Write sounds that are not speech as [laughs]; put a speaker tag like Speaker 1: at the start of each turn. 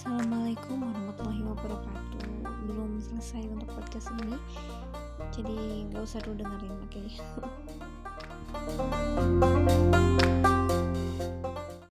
Speaker 1: Assalamualaikum warahmatullahi wabarakatuh Belum selesai untuk podcast ini Jadi gak usah dulu dengerin Oke okay? [laughs]